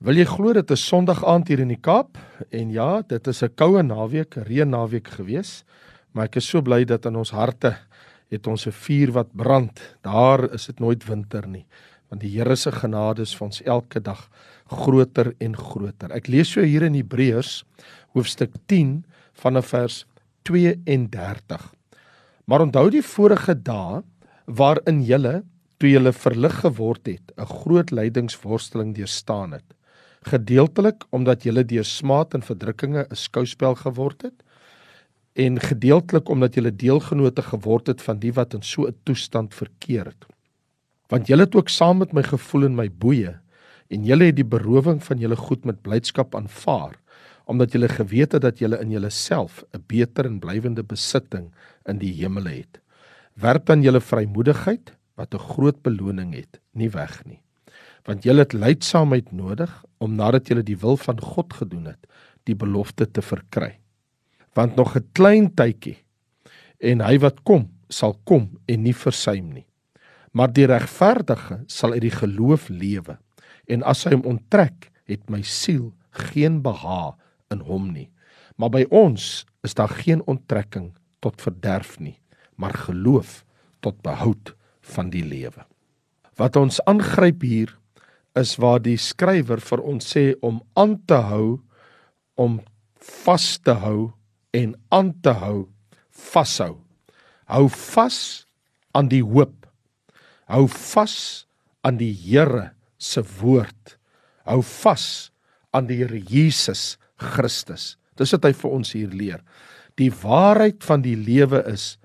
Wil jy glo dit is Sondag aand hier in die Kaap en ja, dit is 'n koue naweek, reën naweek gewees, maar ek is so bly dat in ons harte het ons 'n vuur wat brand. Daar is dit nooit winter nie, want die Here se genade is vir ons elke dag groter en groter. Ek lees so hier in Hebreërs hoofstuk 10 vanaf vers 32. Maar onthou die vorige dae waarin julle toe julle verlig geword het, 'n groot lydingsworsteling deurstaan het gedeeltelik omdat julle deur smaad en verdrukkinge 'n skouspel geword het en gedeeltelik omdat julle deelgenote geword het van die wat in so 'n toestand verkeer het. Want julle het ook saam met my gevoel in my boeye en julle het die berowing van julle goed met blydskap aanvaar omdat julle geweet het dat julle in julleself 'n beter en blywende besitting in die hemele het. Werp dan julle vrymoedigheid wat 'n groot beloning het, nie weg nie want julle het lydsaamheid nodig om nadat julle die wil van God gedoen het, die belofte te verkry. Want nog 'n klein tydjie en hy wat kom, sal kom en nie versuim nie. Maar die regverdige sal uit die geloof lewe en as hy hom onttrek, het my siel geen behaag in hom nie. Maar by ons is daar geen onttrekking tot verderf nie, maar geloof tot behoud van die lewe. Wat ons aangryp hier is waar die skrywer vir ons sê om aan te hou om vas te hou en aan te hou vashou. Hou vas aan die hoop. Hou vas aan die Here se woord. Hou vas aan die Here Jesus Christus. Dis wat hy vir ons hier leer. Die waarheid van die lewe is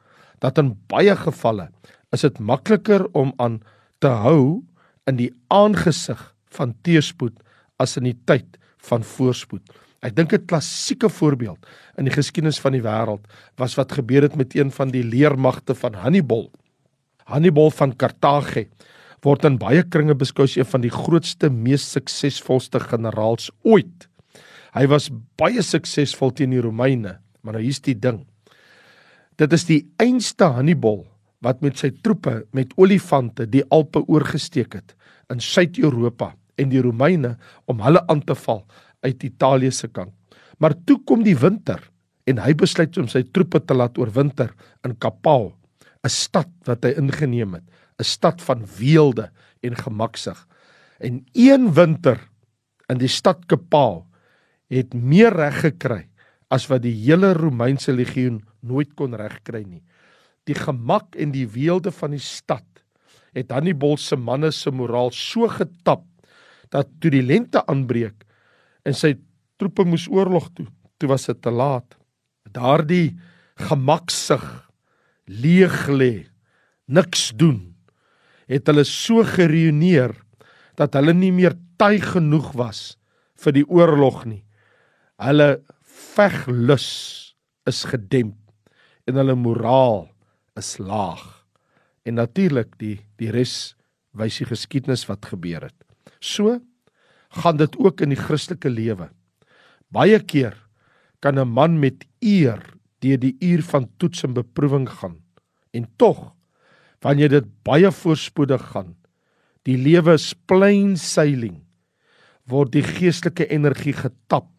dat in baie gevalle is dit makliker om aan te hou in die aangesig van teëspoed as in die tyd van voorspoed. Ek dink 'n klassieke voorbeeld in die geskiedenis van die wêreld was wat gebeur het met een van die leermagte van Hannibal. Hannibal van Kartage word in baie kringe beskou as een van die grootste, mees suksesvolste generaals ooit. Hy was baie suksesvol teen die Romeine, maar nou hier's die ding. Dit is die einste Hannibal wat met sy troepe met olifante die Alpe oorgesteek het in Suid-Europa en die Romeine om hulle aan te val uit Italië se kant. Maar toe kom die winter en hy besluit om sy troepe te laat oorwinter in Kapao, 'n stad wat hy ingeneem het, 'n stad van weelde en gemaksig. En een winter in die stad Kapao het meer reg gekry as wat die hele Romeinse legioen nooit kon regkry nie die gemak en die weelde van die stad het Hannibal se manne se moraal so getap dat toe die lente aanbreek en sy troepe moes oorlog toe, toe was dit te laat. Daardie gemaksig leeg lê, niks doen, het hulle so gereüneer dat hulle nie meer tuig genoeg was vir die oorlog nie. Hulle veglus is gedemp en hulle moraal is laag. En natuurlik die die res wys die geskiedenis wat gebeur het. So gaan dit ook in die Christelike lewe. Baie keer kan 'n man met eer deur die uur van toets en beproewing gaan en tog wanneer dit baie voorspoedig gaan, die lewe is plain sailing, word die geestelike energie getap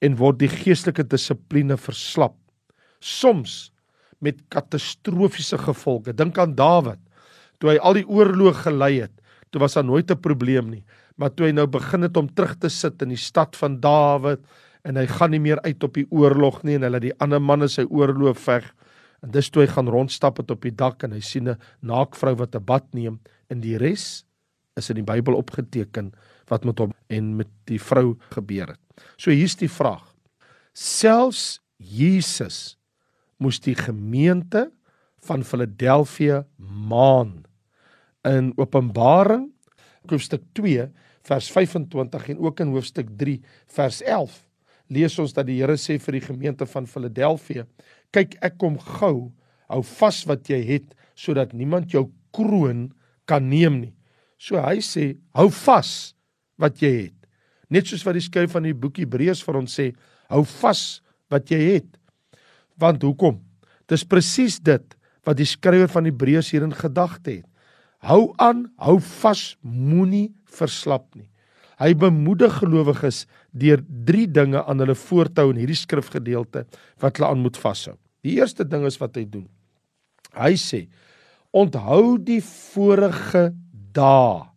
en word die geestelike dissipline verslap. Soms met katastrofiese gevolge. Dink aan Dawid. Toe hy al die oorloë gelei het, toe was daar nooit 'n probleem nie. Maar toe hy nou begin het om terug te sit in die stad van Dawid en hy gaan nie meer uit op die oorlog nie en hulle die ander manne sy oorlog veg. En dis toe hy gaan rondstap het op die dak en hy sien 'n naakvrou wat 'n bad neem en die res is in die Bybel opgeteken wat met hom en met die vrou gebeur het. So hier's die vraag. Selfs Jesus moes die gemeente van Filadelfia maan. In Openbaring hoofstuk 2 vers 25 en ook in hoofstuk 3 vers 11 lees ons dat die Here sê vir die gemeente van Filadelfia: "Kyk, ek kom gou. Hou vas wat jy het sodat niemand jou kroon kan neem nie." So hy sê, "Hou vas wat jy het." Net soos wat die skryf van die boek Hebreërs vir ons sê, "Hou vas wat jy het." Want hoekom? Dis presies dit wat die skrywer van Hebreërs hier in gedagte het. Hou aan, hou vas, moenie verslap nie. Hy bemoedig gelowiges deur drie dinge aan hulle voortou in hierdie skrifgedeelte wat hulle aan moet vashou. Die eerste ding is wat hy doen. Hy sê: "Onthou die vorige dae."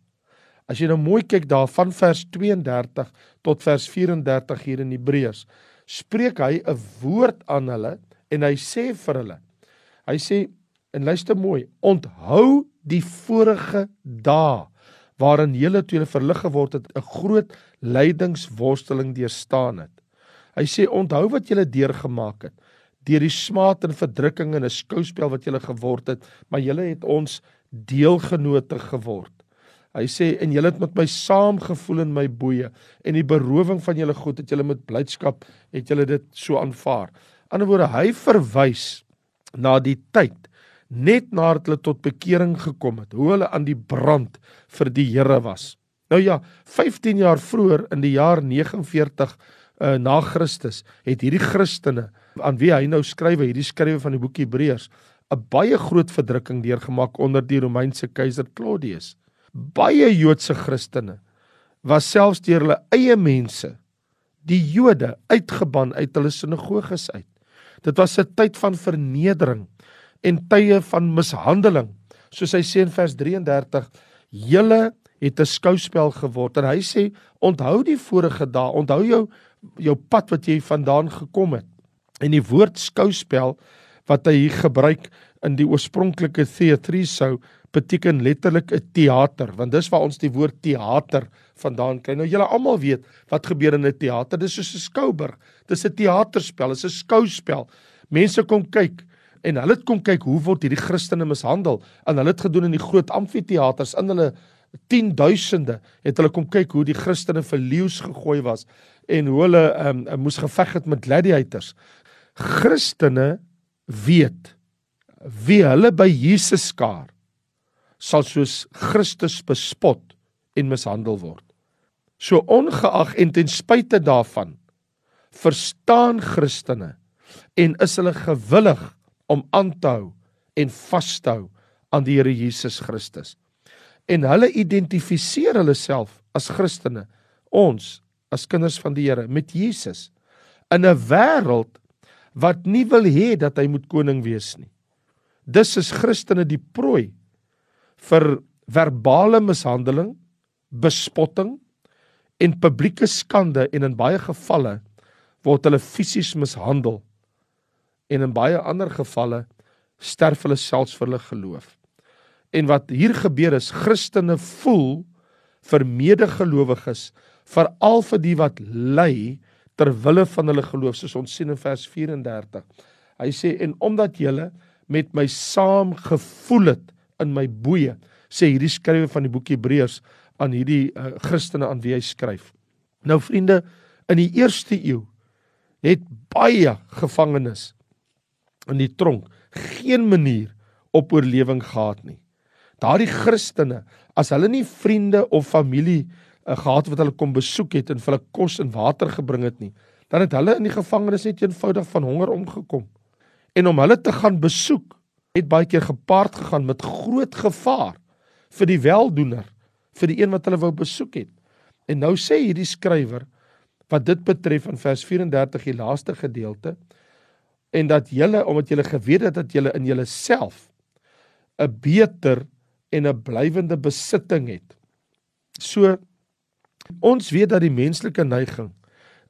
As jy nou mooi kyk daar van vers 32 tot vers 34 hier in Hebreërs, spreek hy 'n woord aan hulle en hy sê vir hulle. Hy sê en luister mooi, onthou die vorige dae waarin julle toe julle verlig geword het 'n groot lydingsworsteling deurstaan het. Hy sê onthou wat julle deurgemaak het deur die smaad en verdrukking en 'n skouspel wat julle geword het, maar julle het ons deelgenote geword. Hy sê en julle het met my saamgevoel in my boeye en die berowing van julle goed het julle met blydskap het julle dit so aanvaar. Ander woorde hy verwys na die tyd net nadat hulle tot bekering gekom het, hoe hulle aan die brand vir die Here was. Nou ja, 15 jaar vroeër in die jaar 49 uh, eh, na Christus het hierdie Christene aan wie hy nou skryf, hierdie skrywe van die boek Hebreërs, 'n baie groot verdrukking deurgemaak onder die Romeinse keiser Claudius. Baie Joodse Christene was selfs deur hulle eie mense, die Jode, uitgeban uit hulle sinagoges uit. Dit was 'n tyd van vernedering en tye van mishandeling. Soos hy sê in vers 33, julle het 'n skouspel geword en hy sê onthou die vorige dae, onthou jou jou pad wat jy vandaan gekom het. En die woord skouspel wat hy hier gebruik in die oorspronklike theatriso beteken letterlik 'n teater want dis waar ons die woord teater vandaan kry. Nou julle almal weet wat gebeur in 'n teater. Dis soos 'n skouburg. Dis 'n teaterspel, dis 'n skouspel. Mense kom kyk en hulle het kom kyk hoe word hierdie Christene mishandel en hulle het gedoen in die groot amfitheaters in hulle 10000de het hulle kom kyk hoe die Christene vir leeu's gegooi was en hoe hulle um, moes geveg het met gladiators. Christene weet wie hulle by Jesus skaar sal soos Christus bespot en mishandel word. So ongeag en ten spyte daarvan verstaan Christene en is hulle gewillig om aan te hou en vas te hou aan die Here Jesus Christus. En hulle identifiseer hulle self as Christene, ons as kinders van die Here met Jesus in 'n wêreld wat nie wil hê dat hy moet koning wees nie. Dis is Christene die prooi vir verbale mishandeling, bespotting en publieke skande en in baie gevalle word hulle fisies mishandel en in baie ander gevalle sterf hulle selfs vir hulle geloof. En wat hier gebeur is Christene voel vir medegelowiges, veral vir die wat ly ter wille van hulle geloof, soos ons sien in vers 34. Hy sê en omdat julle met my saam gevoel het in my boeye, sê hierdie skrywer van die boek Hebreërs aan hierdie uh, Christene aan wie hy skryf. Nou vriende, in die eerste eeu het baie gevangenes in die tronk geen manier op oorlewing gehad nie. Daardie Christene, as hulle nie vriende of familie uh, gehad wat hulle kom besoek het en vir hulle kos en water gebring het nie, dan het hulle in die gevangenis net eenvoudig van honger omgekom. En om hulle te gaan besoek, het baie keer gepaard gegaan met groot gevaar vir die weldoener, vir die een wat hulle wou besoek het. En nou sê hierdie skrywer wat dit betref in vers 34 die laaste gedeelte, en dat julle omdat julle geweet het dat julle in julleself 'n beter en 'n blywende besitting het. So ons weet dat die menslike neiging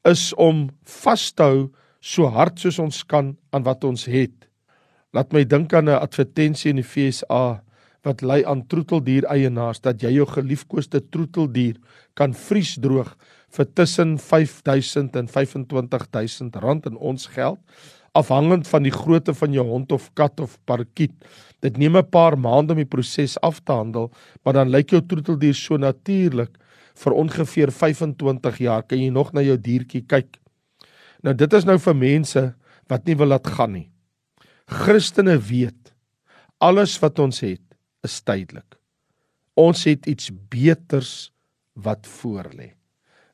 is om vas te hou so hard soos ons kan aan wat ons het. Laat my dink aan 'n advertensie in die FSA wat lei aan troeteldier eienaars dat jy jou geliefkoeste troeteldier kan vries droog vir tussen 5000 en 25000 rand in ons geld afhangend van die grootte van jou hond of kat of parakiet. Dit neem 'n paar maande om die proses af te handel, maar dan lyk jou troeteldier so natuurlik vir ongeveer 25 jaar kan jy nog na jou diertjie kyk. Nou dit is nou vir mense wat nie wil laat gaan nie. Christene weet alles wat ons het is tydelik. Ons het iets beters wat voorlê.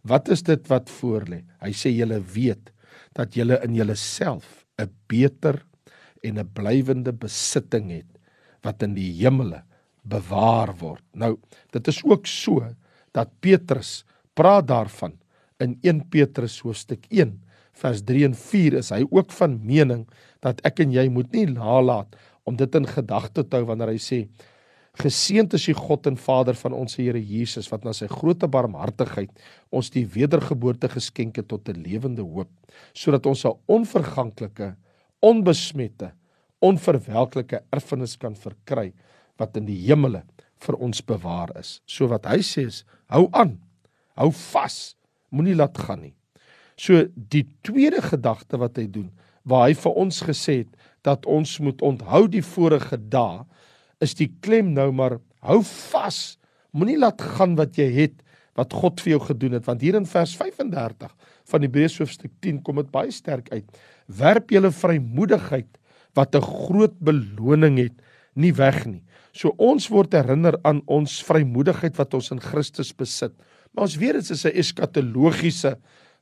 Wat is dit wat voorlê? Hy sê julle weet dat julle in julleself 'n beter en 'n blywende besitting het wat in die hemele bewaar word. Nou, dit is ook so dat Petrus praat daarvan in 1 Petrus hoofstuk 1 vers 3 en 4 is hy ook van mening dat ek en jy moet nie nalat om dit in gedagte te hou wanneer hy sê Geseënd is die God en Vader van ons Here Jesus wat na sy groote barmhartigheid ons die wedergeboorte geskenk het tot 'n lewende hoop sodat ons 'n onverganklike, onbesmette, onverwelklike erfenis kan verkry wat in die hemele vir ons bewaar is. So wat hy sê is hou aan. Hou vas. Moenie laat gaan nie. So die tweede gedagte wat hy doen waar hy vir ons gesê het dat ons moet onthou die vorige dae is die klem nou maar hou vas. Moenie laat gaan wat jy het wat God vir jou gedoen het want hier in vers 35 van Hebreërs hoofstuk 10 kom dit baie sterk uit. Werp julle vrymoedigheid wat 'n groot beloning het nie weg nie. So ons word herinner aan ons vrymoedigheid wat ons in Christus besit. Maar ons weet dit is 'n eskatologiese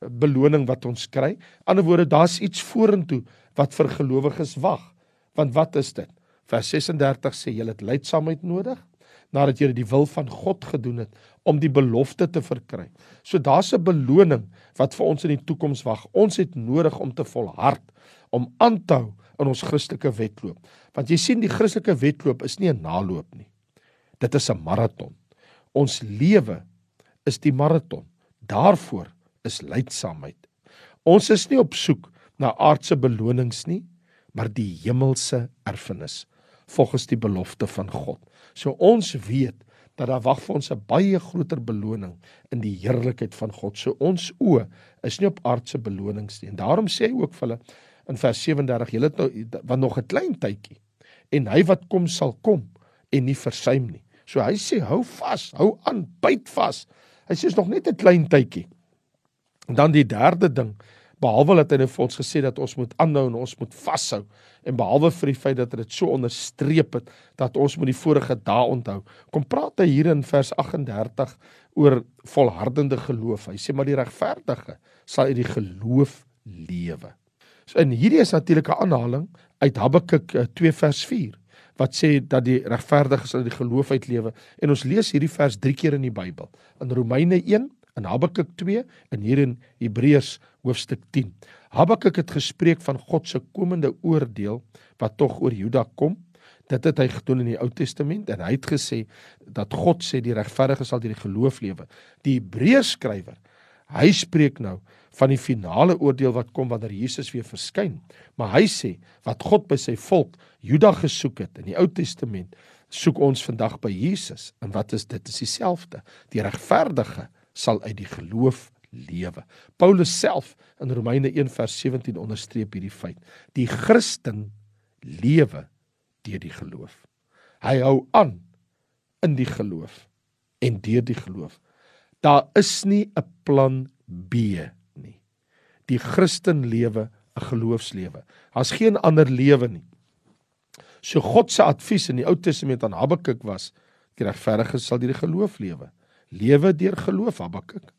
beloning wat ons kry. Ander woorde, daar's iets vorentoe wat vir gelowiges wag. Want wat is dit? Vers 36 sê jy het leidsaamheid nodig nadat jy die wil van God gedoen het om die belofte te verkry. So daar's 'n beloning wat vir ons in die toekoms wag. Ons het nodig om te volhard, om aan te hou in ons Christelike wedloop. Want jy sien die Christelike wedloop is nie 'n naloop nie. Dit is 'n maraton. Ons lewe is die maraton. Daarvoor is leidsaamheid. Ons is nie op soek na aardse belonings nie, maar die hemelse erfenis volgens die belofte van God. So ons weet dat daar wag vir ons 'n baie groter beloning in die heerlikheid van God. So ons oë is nie op aardse belonings nie. En daarom sê hy ook vir hulle in vers 37, julle nou wat nog 'n klein tydjie en hy wat kom sal kom en nie versuim nie. So hy sê hou vas, hou aan, byt vas. Hy sê is nog net 'n klein tydjie. En dan die derde ding behalwe dat hy net vir ons gesê dat ons moet aanhou en ons moet vashou en behalwe vir die feit dat hy dit so onderstreep het dat ons moet die vorige dae onthou. Kom praat hy hier in vers 38 oor volhardende geloof. Hy sê maar die regverdige sal uit die geloof lewe. So in hierdie is natuurlik 'n aanhaling uit Habakuk 2 eh, vers 4 wat sê dat die regverdiges uit die geloof uitlewe en ons lees hierdie vers 3 keer in die Bybel. In Romeine 1 in Habakuk 2 en hier in Hebreërs hoofstuk 10. Habakuk het gespreek van God se komende oordeel wat tog oor Juda kom. Dit het hy gedoen in die Ou Testament en hy het gesê dat God sê die regverdiges sal deur die geloof lewe. Die Hebreërs skrywer, hy spreek nou van die finale oordeel wat kom wanneer Jesus weer verskyn. Maar hy sê wat God by sy volk Juda gesoek het in die Ou Testament, soek ons vandag by Jesus. En wat is dit? Dit is dieselfde. Die regverdige sal uit die geloof lewe. Paulus self in Romeine 1 vers 17 onderstreep hierdie feit. Die Christen lewe deur die geloof. Hy hou aan in die geloof en deur die geloof. Daar is nie 'n plan B nie. Die Christen lewe 'n geloofslewe. Daar's geen ander lewe nie. So God se advies in die Ou Testament aan Habakuk was: die regverdige sal deur die geloof lewe lewe deur geloof Habakuk.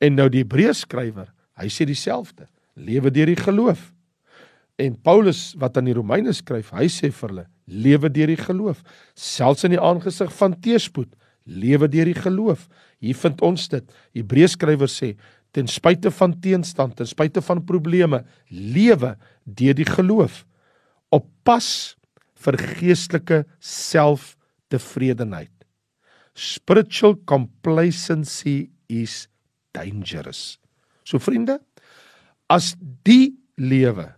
En nou die Hebreërs skrywer, hy sê dieselfde, lewe deur die geloof. En Paulus wat aan die Romeine skryf, hy sê vir hulle, lewe deur die geloof, selfs in die aangesig van teëspoed, lewe deur die geloof. Hier vind ons dit. Hebreërs skrywer sê, ten spyte van teenstand, ten spyte van probleme, lewe deur die geloof. Op pas vir geestelike selftevredenheid. Spiritual complacency is dangerous. So vriende, as die lewe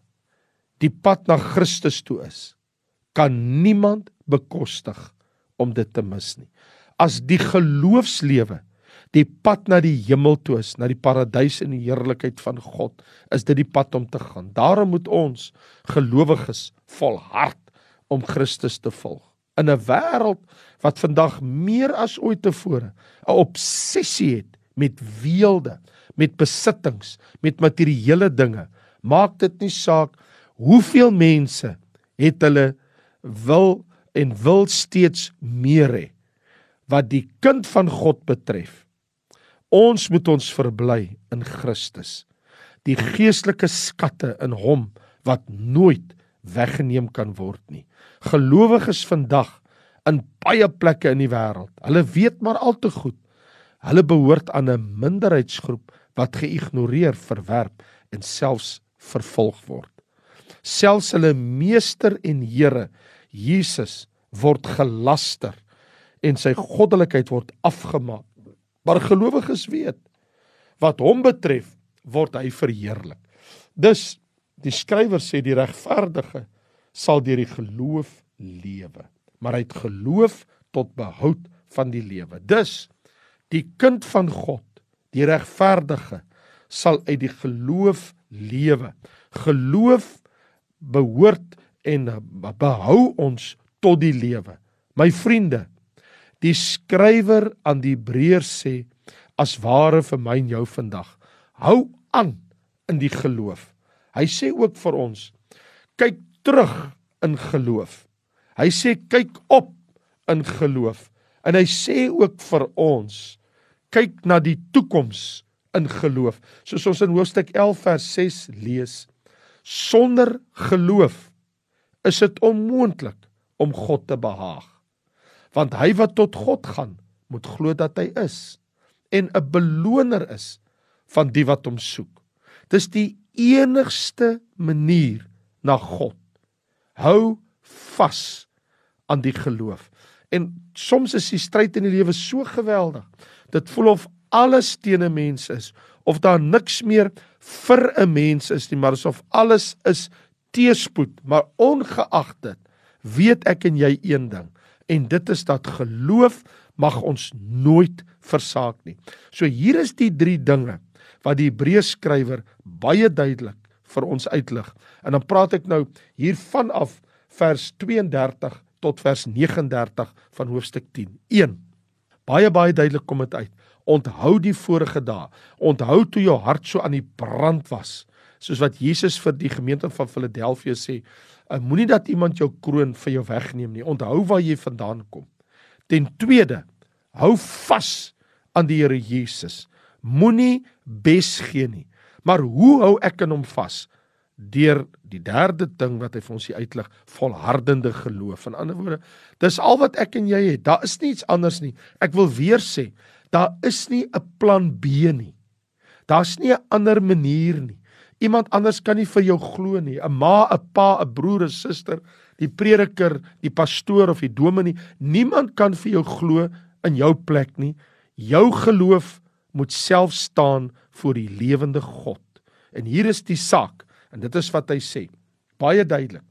die pad na Christus toe is, kan niemand bekostig om dit te mis nie. As die geloofslewe die pad na die hemel toe is, na die paradys en die heerlikheid van God, is dit die pad om te gaan. Daarom moet ons gelowiges volhard om Christus te volg in 'n wêreld wat vandag meer as ooit tevore 'n obsessie het met weelde, met besittings, met materiële dinge, maak dit nie saak hoeveel mense het hulle wil en wil steeds meer hê wat die kind van God betref. Ons moet ons verbly in Christus. Die geestelike skatte in hom wat nooit weggeneem kan word nie. Gelowiges vandag in baie plekke in die wêreld, hulle weet maar al te goed. Hulle behoort aan 'n minderheidsgroep wat geïgnoreer, verwerp en selfs vervolg word. Selfs hulle meester en Here, Jesus, word gelaster en sy goddelikheid word afgemaak. Maar gelowiges weet wat hom betref, word hy verheerlik. Dus die skrywer sê die regverdige sal deur die geloof lewe, maar hy het geloof tot behoud van die lewe. Dus die kind van God, die regverdige sal uit die geloof lewe. Geloof behoort en behou ons tot die lewe. My vriende, die skrywer aan die Hebreërs sê as ware vir my en jou vandag, hou aan in die geloof. Hy sê ook vir ons, kyk terug in geloof. Hy sê kyk op in geloof. En hy sê ook vir ons kyk na die toekoms in geloof. Soos ons in hoofstuk 11 vers 6 lees, sonder geloof is dit onmoontlik om God te behaag. Want hy wat tot God gaan, moet glo dat hy is en 'n beloner is van die wat hom soek. Dis die enigste manier na God. Hou vas aan die geloof. En soms is die stryd in die lewe so geweldig. Dit voel of alles teen 'n mens is of daar niks meer vir 'n mens is nie, maar asof alles is teespoed. Maar ongeag dit, weet ek en jy een ding en dit is dat geloof mag ons nooit versaak nie. So hier is die drie dinge wat die Hebreërs skrywer baie duidelik vir ons uitlig. En dan praat ek nou hier vanaf vers 32 tot vers 39 van hoofstuk 10. 1. Baie baie duidelik kom dit uit. Onthou die vorige dae. Onthou toe jou hart so aan die brand was, soos wat Jesus vir die gemeente van Filadelfia sê, uh, moenie dat iemand jou kroon vir jou wegneem nie. Onthou waar jy vandaan kom. Ten tweede, hou vas aan die Here Jesus. Moenie bes gee nie. Maar hoe hou ek aan hom vas? deur die derde ding wat hy vir ons hier uitlig, volhardende geloof. In ander woorde, dis al wat ek en jy het. Daar is niets anders nie. Ek wil weer sê, daar is nie 'n plan B nie. Daar's nie 'n ander manier nie. Iemand anders kan nie vir jou glo nie. 'n Ma, 'n pa, 'n broer, 'n suster, die prediker, die pastoor of die dominee, niemand kan vir jou glo in jou plek nie. Jou geloof moet self staan voor die lewende God. En hier is die saak. En dit is wat hy sê. Baie duidelik.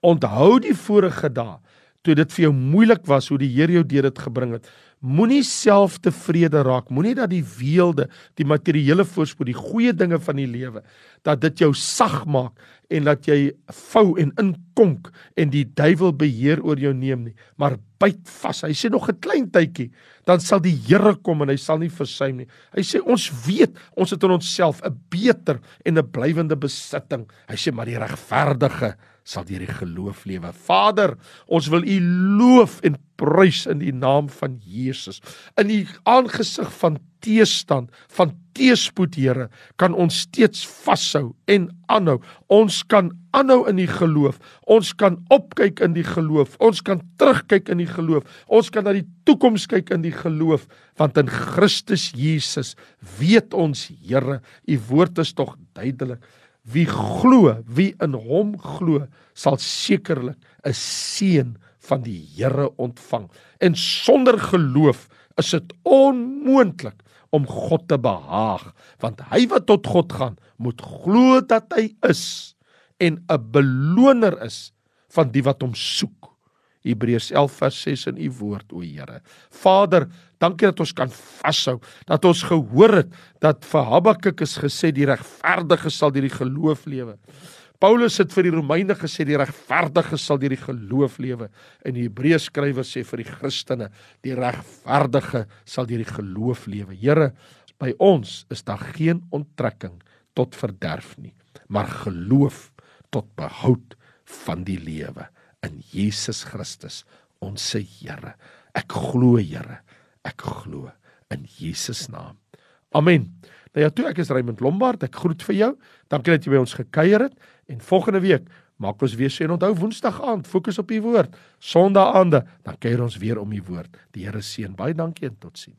Onthou die vorige dae toe dit vir jou moeilik was hoe die Here jou deur dit gebring het. Moenie self tevrede raak. Moenie dat die weelde, die materiële voorspoed, die goeie dinge van die lewe, dat dit jou sag maak en dat jy vou en inkonk en die duiwel beheer oor jou neem nie. Maar byt vas. Hy sê nog 'n klein tydjie, dan sal die Here kom en hy sal nie versuim nie. Hy sê ons weet, ons het in onsself 'n beter en 'n blywende besitting. Hy sê maar die regverdige sal deur die geloof lewe. Vader, ons wil U loof en prys in die naam van Jesus. In U aangesig van teestand, van teespoed, Here, kan ons steeds vashou en aanhou. Ons kan aanhou in die geloof. Ons kan opkyk in die geloof. Ons kan terugkyk in die geloof. Ons kan na die toekoms kyk in die geloof, want in Christus Jesus weet ons, Here, U woord is tog duidelik. Wie glo, wie in hom glo, sal sekerlik 'n seën van die Here ontvang. En sonder geloof is dit onmoontlik om God te behaag, want hy wat tot God gaan, moet glo dat hy is en 'n beloner is van die wat hom soek. Hebreërs 11 vers 6 in u woord o Here. Vader, dankie dat ons kan vashou, dat ons gehoor het dat vir Habakuk is gesê die regverdige sal deur die geloof lewe. Paulus het vir die Romeine gesê die regverdige sal deur die geloof lewe en die Hebreërs skrywer sê vir die Christene die regverdige sal deur die geloof lewe. Here, by ons is daar geen onttrekking tot verderf nie, maar geloof tot behoud van die lewe in Jesus Christus, ons se Here. Ek glo, Here. Ek glo in Jesus naam. Amen. Nou ja, toe ek is Raymond Lombard. Ek groet vir jou. Dankie dat jy by ons gekuier het en volgende week maak ons weer seën. Onthou Woensdag aand, fokus op die woord. Sondag aande, dan kuier ons weer om die woord. Die Here seën. Baie dankie en totsiens.